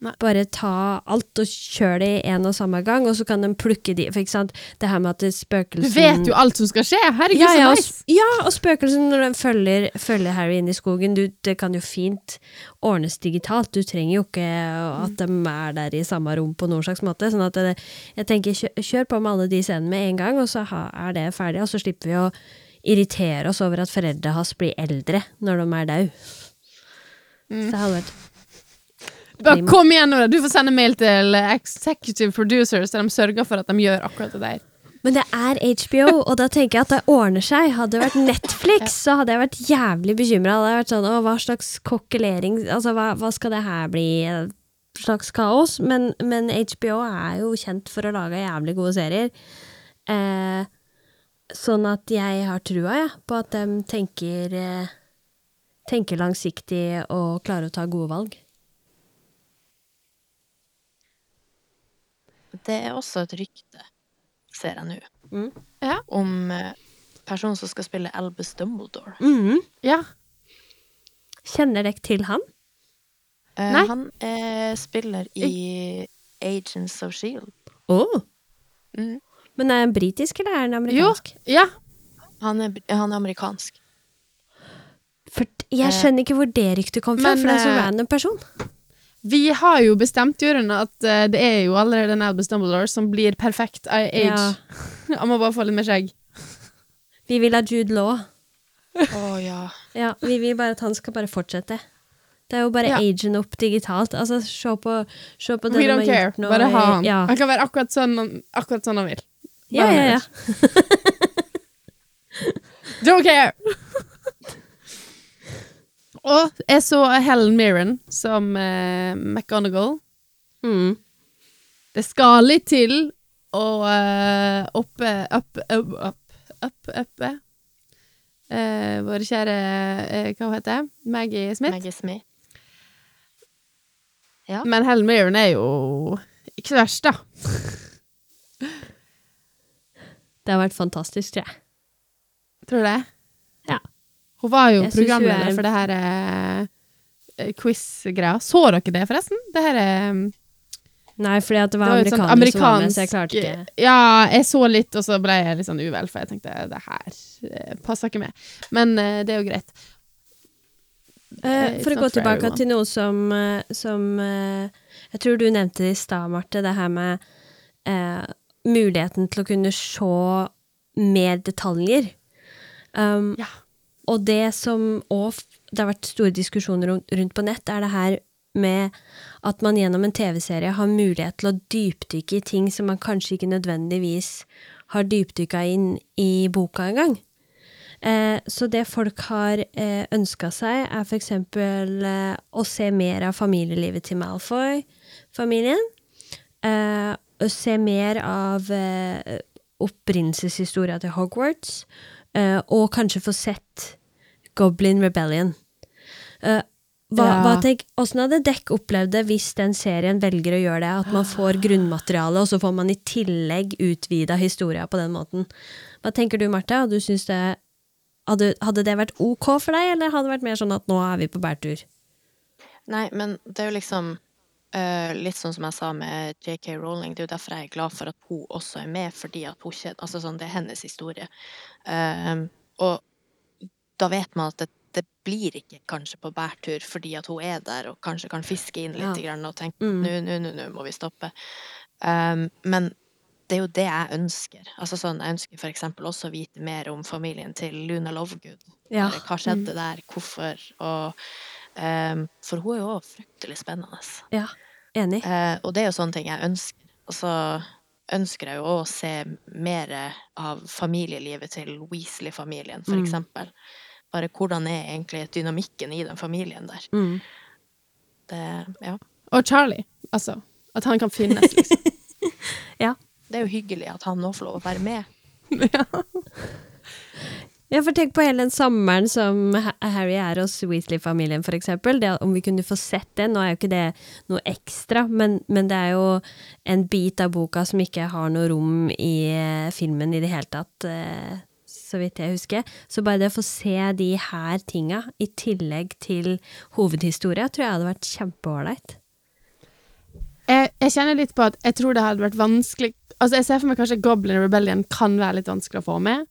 Nei. Bare ta alt og kjør det i en og samme gang, og så kan de plukke de For ikke sant, det her med at spøkelsen Du vet jo alt som skal skje! Herregud, ja, ja, så nice! ja, og spøkelsen når den følger, følger Harry inn i skogen, du, det kan jo fint ordnes digitalt. Du trenger jo ikke at de er der i samme rom på noen slags måte. Sånn at det, jeg tenker, kjør, kjør på med alle de scenene med en gang, og så er det ferdig. Og så slipper vi å irritere oss over at foreldre hans blir eldre når de er døde. Så det hadde vært Bare kom igjen nå, da. Du får sende mail til executive producers der de sørger for at de gjør akkurat det der. Men det er HBO, og da tenker jeg at det ordner seg. Hadde det vært Netflix, så hadde jeg vært jævlig bekymra. Sånn, hva slags kokkelering Altså, hva, hva skal det her bli? Et slags kaos? Men, men HBO er jo kjent for å lage jævlig gode serier. Eh, sånn at jeg har trua, jeg, på at de tenker eh, Tenker langsiktig og klarer å ta gode valg. Det er også et rykte, ser jeg nå, Mm. Ja. om eh, personen som skal spille Albus Dumbledore. Mm. Ja. Kjenner dere til han? Eh, Nei. han er spiller i Agents of Shield. Oh. Mm. Men er han britisk, eller er han Jo. Ja. Han, er, han er amerikansk. For jeg Eh, skjønner ikke hvor det ryktet kom fra, men, for det er en så eh, random person. Vi har jo bestemt, Jørund, at uh, det er jo allerede en Albus Dumbledore som blir perfekt i age. Ja. Han må bare få litt mer skjegg. Vi vil ha Jude Law. Å ja. Ja, vi vil bare at han skal bare fortsette. Det er jo bare Ja. agen opp digitalt. Altså, se på, se på det We don't care. gjort Bare ha han. Ja, Han kan være akkurat sånn, akkurat sånn han vil. Bare ja. ja, ja. Don't care! Og jeg så Helen Mirren som uh, McGonagall. Mm. Det skal litt til å eh, oppe Opp, opp, opp, opp, oppe eh, Vår kjære eh, Hva heter det? Maggie Smith. Maggie Smith. Ja. Men Helen Mirren er jo ikke så verst, da. Det har vært fantastisk, tror jeg. Tror du det? Ja. Hun var jo Jeg programleder er- for det her eh, quiz-greia. Så dere det, forresten? Det her eh, Nei, fordi det Det var var jo et som var med, amerikansk så jeg klarte ikke Ja, jeg så litt, og så ble jeg litt sånn uvel, for jeg tenkte det her eh, passer ikke med. Men eh, det er jo greit. Eh, For å gå tilbake everyone. til noe som, eh, som eh, Jeg tror du nevnte det i stad, Marte, det her med eh, muligheten til å kunne se mer detaljer. Um, Ja. Og det som òg det har vært store diskusjoner rundt på nett, er det her med at man gjennom en TV-serie har mulighet til å dypdykke i ting som man kanskje ikke nødvendigvis har dypdykka inn i boka engang. Eh, så det folk har eh, ønska seg, er eksempel eh, å se mer av familielivet til Malfoy-familien. Eh, å se mer av eh, opprinnelseshistoria til Hogwarts. Eh, og kanskje få sett Goblin Rebellion. Eh, hva, Ja. hva tenk, hvordan hadde dekk opplevd det hvis den serien velger å gjøre det? At man får grunnmateriale, og så får man i tillegg utvida historia på den måten. Hva tenker du, Marte? Du syntes det, hadde, hadde det vært ok for deg, eller hadde det vært mer sånn at nå er vi på bærtur? Nei, men det er jo liksom eh, litt sånn som jeg sa med JK Rowling. Det er jo derfor jeg er glad for at hun også er med, fordi at hun kjenner Altså sånn, det er hennes historie. Eh, og da vet man at det, det blir ikke kanskje på bærtur fordi at hun er der og kanskje kan fiske inn litt Ja. grann, og tenke Mm. nå, nå, nå, nå må vi stoppe. Eh, men det er jo det jeg ønsker. Altså sånn, Jeg ønsker eksempel også å vite mer om familien til Luna Lovegood. Ja. Hva skjedde der, hvorfor, og For hun er jo også fryktelig spennende. Ja, enig. Eh, og det er jo sånne ting jeg ønsker. Og så ønsker jeg jo òg å se mer av familielivet til Weasley-familien, for Mm. eksempel. Bare hvordan er egentlig dynamikken i den familien der. Mm. Det, ja. Og Charlie, altså. At han kan finnes, liksom. Ja. det er jo hyggelig at han nå får lov å være med. ja. Ja, for tenk på hele den sommeren som Harry er hos Weasley-familien, for eksempel. Om vi kunne få sett det. Nå er jo ikke det noe ekstra, men, men det er jo en bit av boka som ikke har noe rom i eh, filmen i det hele tatt, eh, så vidt jeg husker. Så bare det å få se de her tinga, i tillegg til hovedhistoria, tror jeg hadde vært kjempeålreit. Jeg, jeg kjenner litt på at jeg tror det hadde vært vanskelig Altså, jeg ser for meg kanskje Goblin Rebellion kan være litt vanskelig å få med.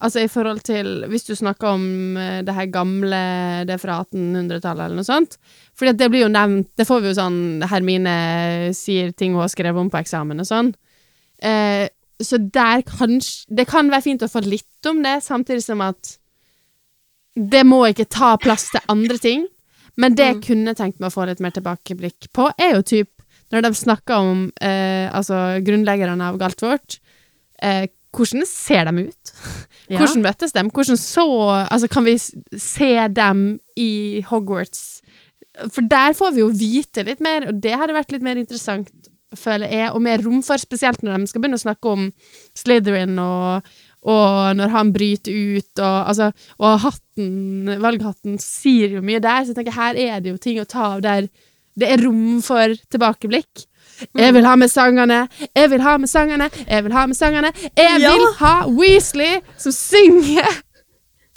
Altså i forhold til Hvis du snakker om eh, det her gamle Det er fra 1800-tallet eller noe sånt. Fordi det blir jo nevnt Det får vi jo sånn Hermine sier ting hun har skrevet om på eksamen og sånn. Eh, så der kanskje Det kan være fint å få litt om det, samtidig som at det må ikke ta plass til andre ting. Men det jeg kunne tenkt meg å få litt mer tilbakeblikk på, er jo typ når de snakker om eh, altså grunnleggerne av Galtvort, eh, hvordan ser de ut? Hvordan møttes de? Hvordan så Altså, kan vi se dem i Hogwarts? For der får vi jo vite litt mer, og det hadde vært litt mer interessant, føler jeg, og mer rom for, spesielt når de skal begynne å snakke om Slytherin og og når han bryter ut, og, altså, og hatten, valghatten sier jo mye der, så jeg tenker her er det jo ting å ta av der det er rom for tilbakeblikk. Jeg vil ha med sangene, jeg vil ha med sangene, jeg vil ha med sangene. Jeg vil ha Weasley som synger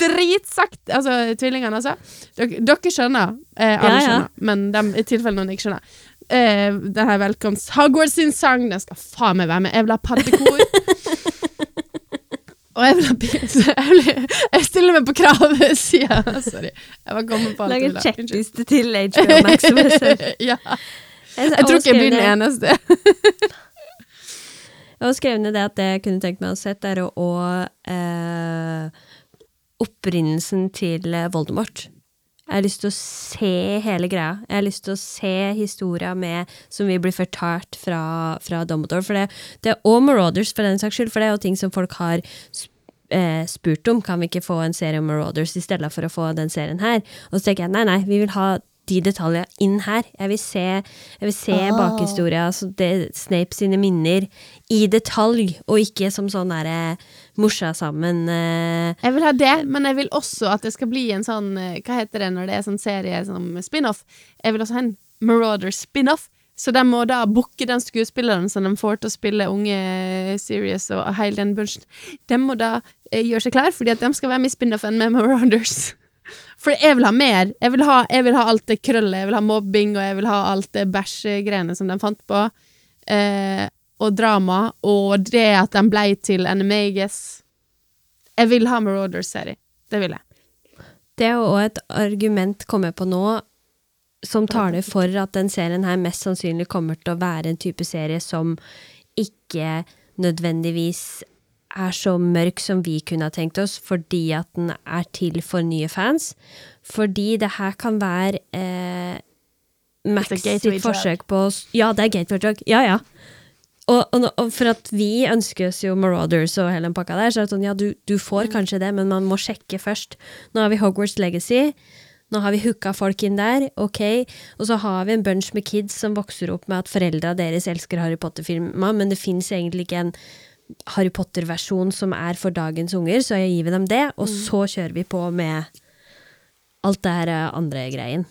dritsakt Altså tvillingene, altså. Dere, dere skjønner. Eh, alle Ja, ja. skjønner, men dem, i tilfelle noen ikke skjønner. Eh, det her Velkomst Hogwarts sin sang, den skal faen meg være med. Jeg vil ha paddekor. Og jeg vil ha pizza. Jeg, jeg stiller meg på kravsida. Sorry. Jeg var kommet på alt Lag en sjekkliste til HBO Max. ja. Jeg tror ikke jeg blir den eneste. Jeg har skrevet ned det at det jeg kunne tenkt meg å sett, er å, eh, opprinnelsen til eh, Voldemort. Jeg har lyst til å se hele greia. Jeg har lyst til å se historia med, som vi blir fortalt fra, fra Dumbledore. For det, det, og Marauders, for den saks skyld, for det er jo ting som folk har eh, spurt om. Kan vi ikke få en serie om Marauders i stedet for å få den serien her? Og så tenker jeg nei, nei, vi vil ha de detaljene inn her. Jeg vil se, jeg vil se oh. bakhistoria, altså det, Snape sine minner, i detalj, og ikke som sånn derre morsa sammen eh, Jeg vil ha det, men jeg vil også at det skal bli en sånn eh, Hva heter det når det er sånn serie som spin-off? Jeg vil også ha en Marauder spin-off. Så de må da booke den skuespilleren som de får til å spille unge Serious og hele den bunchen. De må da eh, gjøre seg klar, fordi at de skal være med i spin-offen med Marauders. For jeg vil ha mer. Jeg vil ha, jeg vil ha alt det krøllet, jeg vil ha mobbing, og jeg vil ha alt det bæsjegreiene som de fant på. Eh, og drama, og det at de blei til Animagus. Jeg vil ha Marauders-serie. Det vil jeg. Det er jo et argument kommer på nå som taler for at den serien her mest sannsynlig kommer til å være en type serie som ikke nødvendigvis er så mørk som vi kunne ha tenkt oss, fordi at den er til for nye fans. Fordi det her kan være eh, Max sitt forsøk på Ja, det er gateway drug. Ja, ja. Og, og, og for at vi ønsker oss jo Marauders og hele den pakka der, så er det sånn, ja, du, du får kanskje det, men man må sjekke først. Nå har vi Hogwarts Legacy. Nå har vi hooka folk inn der, ok. Og så har vi en bunch med kids som vokser opp med at foreldra deres elsker Harry Potter-filmer, men det fins egentlig ikke en Harry Potter-versjon som er for dagens unger, så jeg gir dem det, og så kjører vi på med alt det her eh, andre greien.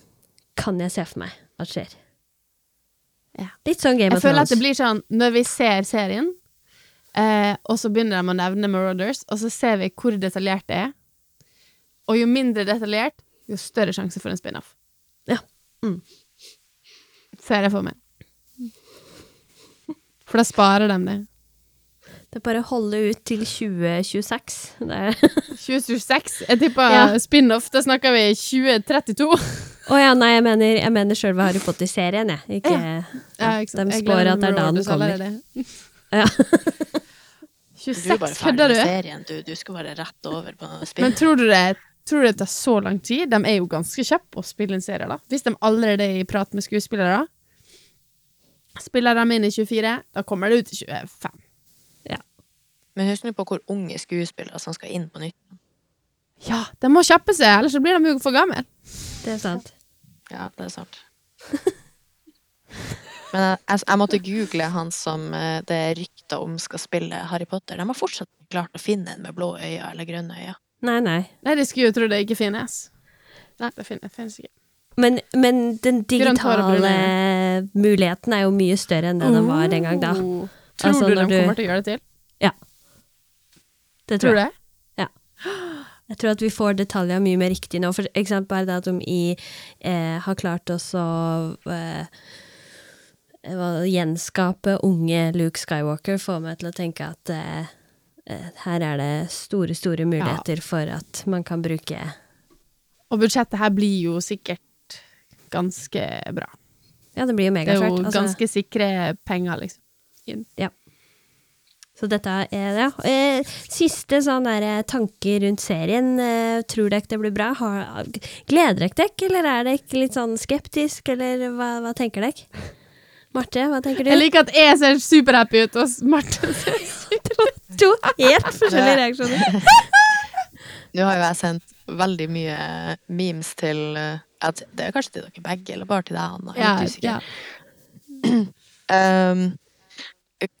Kan jeg se for meg at skjer. Ja. Litt sånn Game Jeg føler at det blir sånn når vi ser serien, eh, og så begynner de å nevne Marauders, og så ser vi hvor detaljert det er. Og jo mindre detaljert, jo større sjanse for en spin-off. Ja. Ser jeg for meg. For da sparer de det. Det er bare å holde ut til 2026. Det er 2026. Jeg tipper Ja. spin-off, da snakker vi 2032. Å ja, nei, jeg mener, jeg mener sjølve Harry Potter-serien, jeg. Ikke Ja, ikke sant. De spår at det er da den kommer. Det. Ja. Du er 26, bare ferdig kødder med du? serien, du. Du skal bare rett over på Men tror du, det, tror du det tar så lang tid? De er jo ganske kjappe å spille en serie, da. Hvis de allerede er i prat med skuespillere, spiller de inn i 24, da kommer det ut i 25. Men husk nå på hvor unge skuespillere som skal inn på nytt. Ja, de må kjappe seg, ellers så blir de jo for gamle. Det er sant. Ja, det er sant. Men jeg, jeg, jeg måtte google han som eh, det er rykter om skal spille Harry Potter. De har fortsatt klart å finne en med blå øyne eller grønne øyne. Nei, nei. Nei, de skulle jo tro det ikke finnes. Nei, det finnes, finnes ikke. Men, men den digitale muligheten er jo mye større enn det den var den gang, da. Oh. Tror Altså, du de du- kommer til å gjøre det til? Det Tror tror jeg. det? Jeg tror at vi får detaljer mye mer riktig nå. For eksempel er det at de i, eh, har klart oss å eh, gjenskape unge Luke Skywalker, får meg til å tenke at eh, eh, her er det store, store muligheter for at man kan bruke Og budsjettet her blir jo sikkert ganske bra. Ja, det blir jo Det er jo ganske altså. ganske sikre penger, liksom. Så dette er ja. Eh, Siste sånn der tanke tanker rundt serien. Eh, tror dere det blir bra? Har, gleder dere dere, eller er dere litt sånn skeptisk, eller hva, hva tenker dere? Marte, hva tenker du? Jeg liker at jeg ser superhappy ut, og Marte ser ut to helt forskjellige reaksjoner. Nå har jo jeg sendt veldig mye memes til eh, at Det er kanskje til dere begge, eller bare til deg, Anna. Jeg er ja, litt usikker. ja. Um,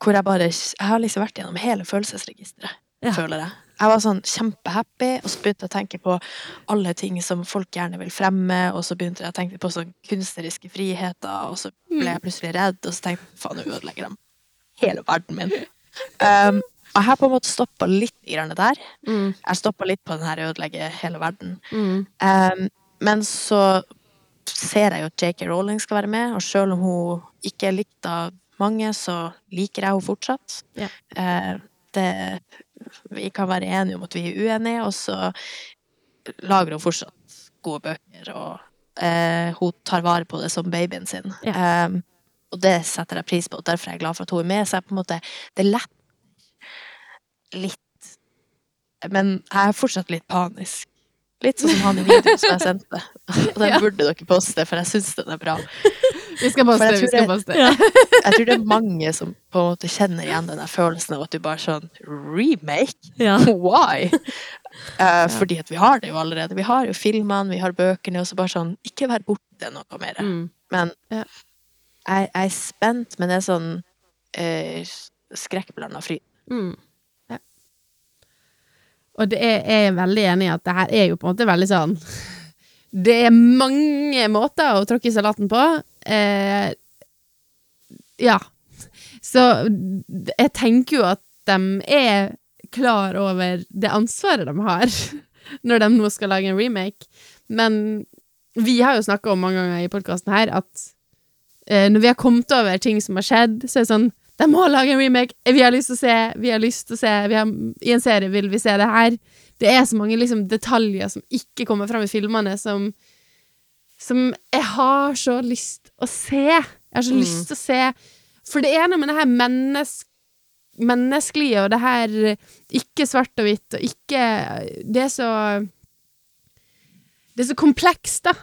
hvor jeg bare Jeg har liksom vært gjennom hele følelsesregisteret, Ja. føler jeg. Jeg var sånn kjempehappy, og så begynte jeg å tenke på alle ting som folk gjerne vil fremme, og så begynte jeg å tenke på sånn kunstneriske friheter, og så ble jeg plutselig redd, og så tenkte jeg faen, nå ødelegger de hele verden min. Um, og jeg har på en måte stoppa litt der. Mm, Jeg stoppa litt på den her ødelegge hele verden. mm, Um, men så ser jeg jo at JK Rowling skal være med, og selv om hun ikke er likt av mange, så liker jeg henne fortsatt. Ja. Eh, det vi kan være enige om at vi er uenige, og så lager hun fortsatt gode bøker, og eh, hun tar vare på det som babyen sin. Ja. Eh, og det setter jeg pris på, og derfor er jeg glad for at hun er med. Så jeg på en måte Det er lett litt Men jeg er fortsatt litt panisk. Litt sånn som han i videoen som jeg sendte. Og den Ja. burde dere poste, for jeg syns den er bra. Vi skal poste, vi tror skal det- Ja. Jeg tror det er mange som på en måte kjenner igjen den følelsen av at du bare sånn Remake? Ja. Why? Eh, fordi at vi har det jo allerede. Vi har jo filmene, vi har bøkene, og så bare sånn Ikke vær borte noe mer. Mm. Men Ja. jeg, jeg er spent, men det er sånn uh, skrekkblanda fryd. Mm. Og det er, jeg er veldig enig i at det her er jo på en måte veldig sånn Det er mange måter å tråkke salaten på. Eh, ja. Så jeg tenker jo at de er klar over det ansvaret de har når de nå skal lage en remake. Men vi har jo snakka om mange ganger i podkasten her at eh, når vi har kommet over ting som har skjedd, så er det sånn De må lage en remake! Vi har lyst til å se! Vi har lyst til å se har, I en serie vil vi se det her. Det er så mange liksom, detaljer som ikke kommer fram i filmene, som Som jeg har så lyst å se. Jeg har så Mm. lyst til å se For det er noe med det her mennesk menneskelige og det her ikke svart og hvitt og ikke Det er så Det er så komplekst, da.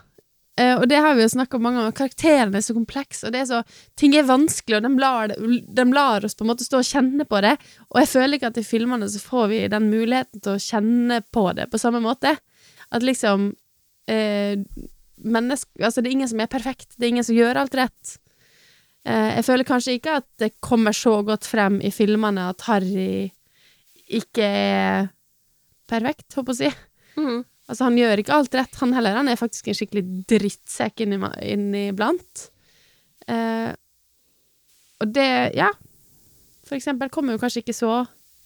Eh, og det har vi jo snakka om mange ganger. Karakterene er så komplekse, og det er så ting er vanskelig, og de lar, de lar oss på en måte stå og kjenne på det. Og jeg føler ikke at i filmene så får vi den muligheten til å kjenne på det på samme måte. At liksom uh, menneske, Altså, det er ingen som er perfekt. Det er ingen som gjør alt rett. Uh, jeg føler kanskje ikke at det kommer så godt frem i filmene at Harry ikke er perfekt, håper jeg å si. Mm. Altså, han gjør ikke alt rett, han heller. Han er faktisk en skikkelig drittsekk inni- inniblant. Eh, og det, ja For eksempel kommer jo kanskje ikke så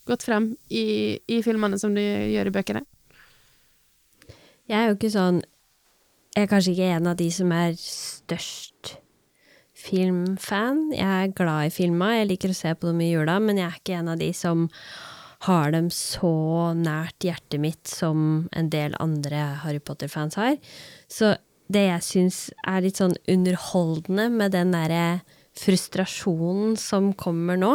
godt frem i, i filmene som du gjør i bøkene. Jeg er jo ikke sånn Jeg er kanskje ikke en av de som er størst filmfan. Jeg er glad i filma, jeg liker å se på dem i jula, men jeg er ikke en av de som har dem så nært hjertet mitt som en del andre Harry Potter-fans har. Så det jeg syns er litt sånn underholdende med den derre frustrasjonen som kommer nå,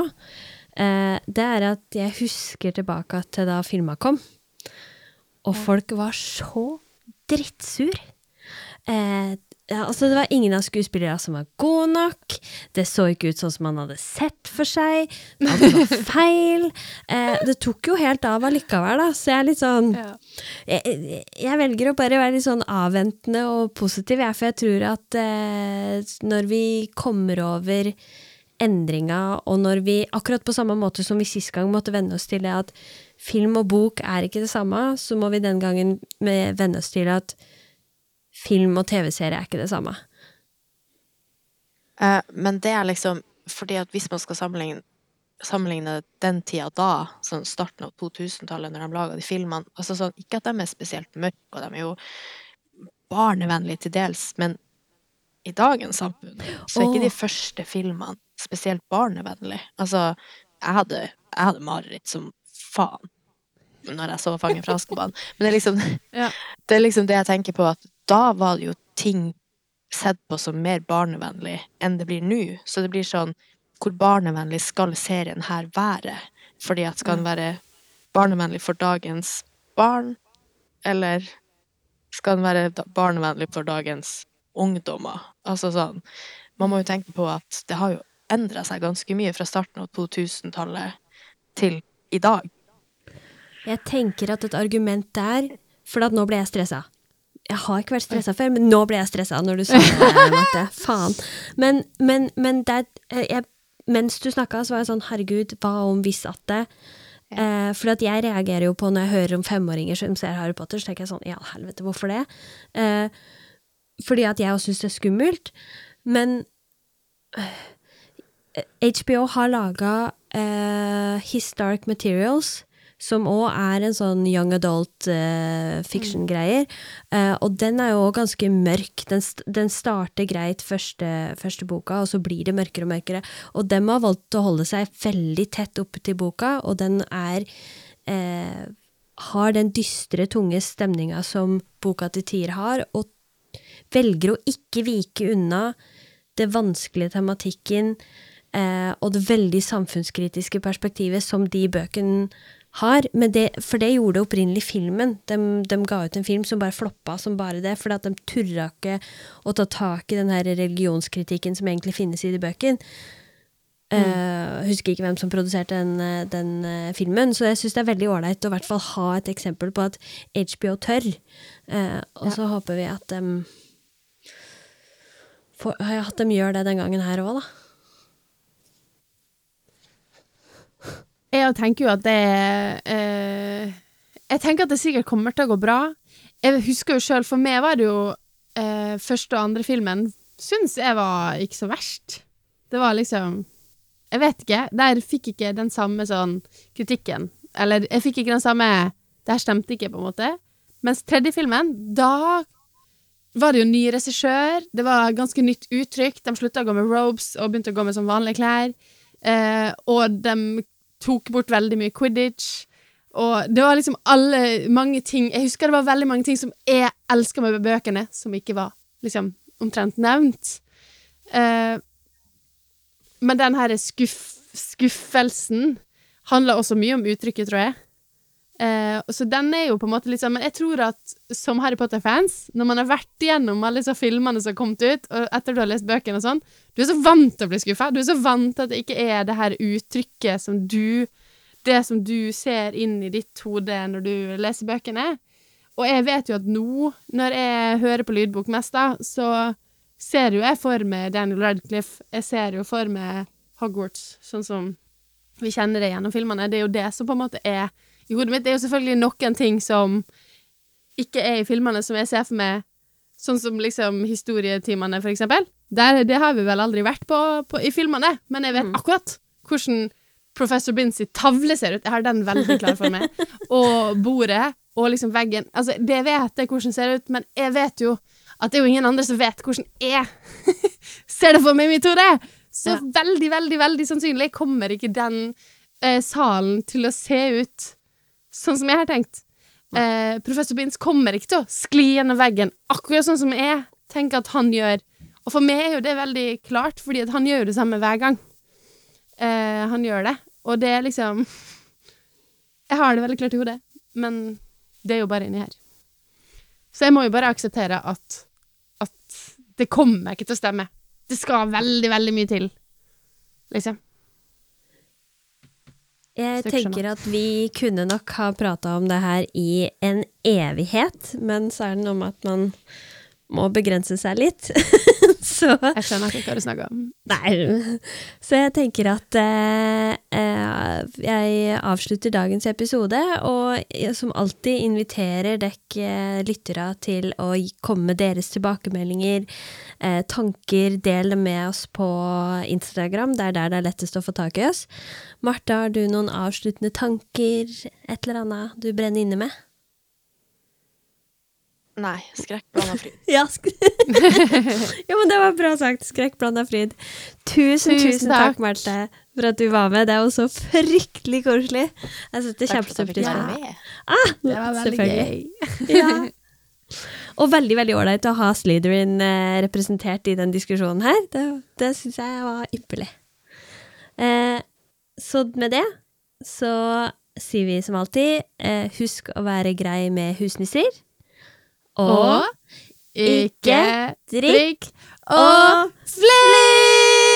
eh, det er at jeg husker tilbake til da filma kom. Og folk var så drittsur. Ja, altså det var ingen av skuespillerne som var gode nok. Det så ikke ut sånn som man hadde sett for seg. Alt var feil. Eh, det tok jo helt av allikevel, da. Så jeg er litt sånn jeg, jeg- jeg velger å bare være litt sånn avventende og positiv, jeg, for jeg tror at eh, når vi kommer over endringa, og når vi, akkurat på samme måte som vi sist gang måtte venne oss til det at film og bok er ikke det samme, så må vi den gangen med- venne oss til at film og TV-serie er ikke det samme. Eh, men det er liksom fordi at hvis man skal sammenligne, sammenligne den tida da, sånn starten av 2000-tallet, når de laga de filmene altså sånn, Ikke at de er spesielt mørke, og de er jo barnevennlige til dels, men i dagens samfunn så er ikke de første filmene spesielt barnevennlige. Altså, jeg hadde, jeg hadde mareritt som faen når jeg så Fangen fra Azkaban. Men det er liksom Ja. det er liksom det jeg tenker på, at da var det jo ting sett på som mer barnevennlig enn det blir nå. Så det blir sånn Hvor barnevennlig skal serien her være? Fordi at skal den være barnevennlig for dagens barn, eller skal den være barnevennlig for dagens ungdommer? Altså sånn Man må jo tenke på at det har jo endra seg ganske mye fra starten av 2000-tallet til i dag. Jeg tenker at et argument der For at nå ble jeg stressa. Jeg har ikke vært stressa før, men nå ble jeg stressa når du sa det, Marte. Faen. Men, men, men det er- jeg, mens du snakka, så var jeg sånn herregud, hva om hvis at det eh, For at jeg reagerer jo på når jeg hører om femåringer som ser Harry Potter, så tenker jeg sånn ja, helvete, hvorfor det? Eh, fordi at jeg også syns det er skummelt. Men eh, HBO har laga eh, His Dark Materials, som òg er en sånn young adult uh, fiction-greier. Uh, og den er jo ganske mørk. Den, den starter greit første, første boka, og så blir det mørkere og mørkere. Og dem har valgt å holde seg veldig tett opp til boka, og den er uh, har den dystre, tunge stemninga som boka til Tier har, og velger å ikke vike unna det vanskelige tematikken eh, og det veldig samfunnskritiske perspektivet som de bøkene har. Men det, for det gjorde opprinnelig filmen. De, de, ga ut en film som bare floppa som bare det, fordi at de turra ikke å ta tak i den her religionskritikken som egentlig finnes i de bøkene. Uh, husker ikke hvem som produserte den, den uh, filmen, så jeg syns det er veldig ålreit å hvert fall ha et eksempel på at HBO tør. Uh, og så håper vi at de for, At de gjør det den gangen her òg, da. Jeg tenker jo at det eh, Jeg tenker at det sikkert kommer til å gå bra. Jeg husker jo sjøl, for meg var det jo eh, første og andre filmen syns jeg var ikke så verst. Det var liksom Jeg vet ikke. Der fikk ikke den samme sånn kritikken. Eller jeg fikk ikke den samme Det her stemte ikke, på en måte. Mens tredje filmen, da var det jo ny regissør. Det var ganske nytt uttrykk. De slutta å gå med robes og begynte å gå med sånn vanlige klær. Eh, og de tok bort veldig mye quidditch. Og det var liksom alle mange ting Jeg husker det var veldig mange ting som jeg elsker med bøkene, som ikke var liksom omtrent nevnt. Eh, men den her skuff, skuffelsen handler også mye om uttrykket, tror jeg. Eh, så den er jo på en måte litt sånn Men jeg tror at som Harry Potter-fans, når man har vært igjennom alle disse filmene som har kommet ut, og etter du har lest bøkene og sånn, du er så vant til å bli skuffa. Du er så vant til at det ikke er det her uttrykket som du Det som du ser inn i ditt hode når du leser bøkene. Og jeg vet jo at nå, når jeg hører på lydbok mest, da, så ser jo jeg for meg Daniel Radcliffe. Jeg ser jo for meg Hogwarts, sånn som vi kjenner det gjennom filmene. Det er jo det som på en måte er i hodet mitt. Det er jo selvfølgelig noen ting som ikke er i filmene, som jeg ser for meg Sånn som liksom historietimene, for eksempel. Der, det har vi vel aldri vært på, på i filmene, men jeg vet akkurat hvordan Professor Binns tavle ser ut. Jeg har den veldig klar for meg. Og bordet og liksom veggen. Altså, det vet jeg hvordan ser ut, men jeg vet jo at det er jo ingen andre som vet hvordan jeg ser det for meg i mitt hode. Så Ja. veldig, veldig, veldig sannsynlig kommer ikke den eh, salen til å se ut sånn som jeg har tenkt. Eh, professor Binds kommer ikke til å skli gjennom veggen akkurat sånn som jeg tenker at han gjør. Og for meg er jo det veldig klart, fordi han gjør jo det samme hver gang. Eh, han gjør det. Og det er liksom Jeg har det veldig klart i hodet, men det er jo bare inni her. Så jeg må jo bare akseptere at, at det kommer ikke til å stemme. Det skal veldig, veldig mye til, liksom. Jeg tenker at vi kunne nok ha prata om det her i en evighet, men så er det noe med at man må begrense seg litt. så Jeg skjønner ikke hva du snakker om. Nei. Så jeg tenker at eh, eh, jeg avslutter dagens episode, og som alltid inviterer dekk eh, lyttere til å komme med deres tilbakemeldinger, eh, tanker, del dem med oss på Instagram, det er der det er lettest å få tak i oss. Martha, har du noen avsluttende tanker, et eller annet du brenner inne med? Nei, skrekk blanda fryd. Ja, sk ja, men det var bra sagt. Skrekk blanda fryd. Tusen, Tusen tusen takk, takk. Marte, for at du var med. Det er jo så fryktelig koselig. Jeg setter kjempestor pris på det. med. Ah, Det var veldig gøy. Ja. Og veldig veldig ålreit å ha Slytherin eh, representert i den diskusjonen her. Det, det syns jeg var ypperlig. Eh, så med det så sier vi som alltid eh, husk å være grei med husnisser. Og ikke drikk og fly!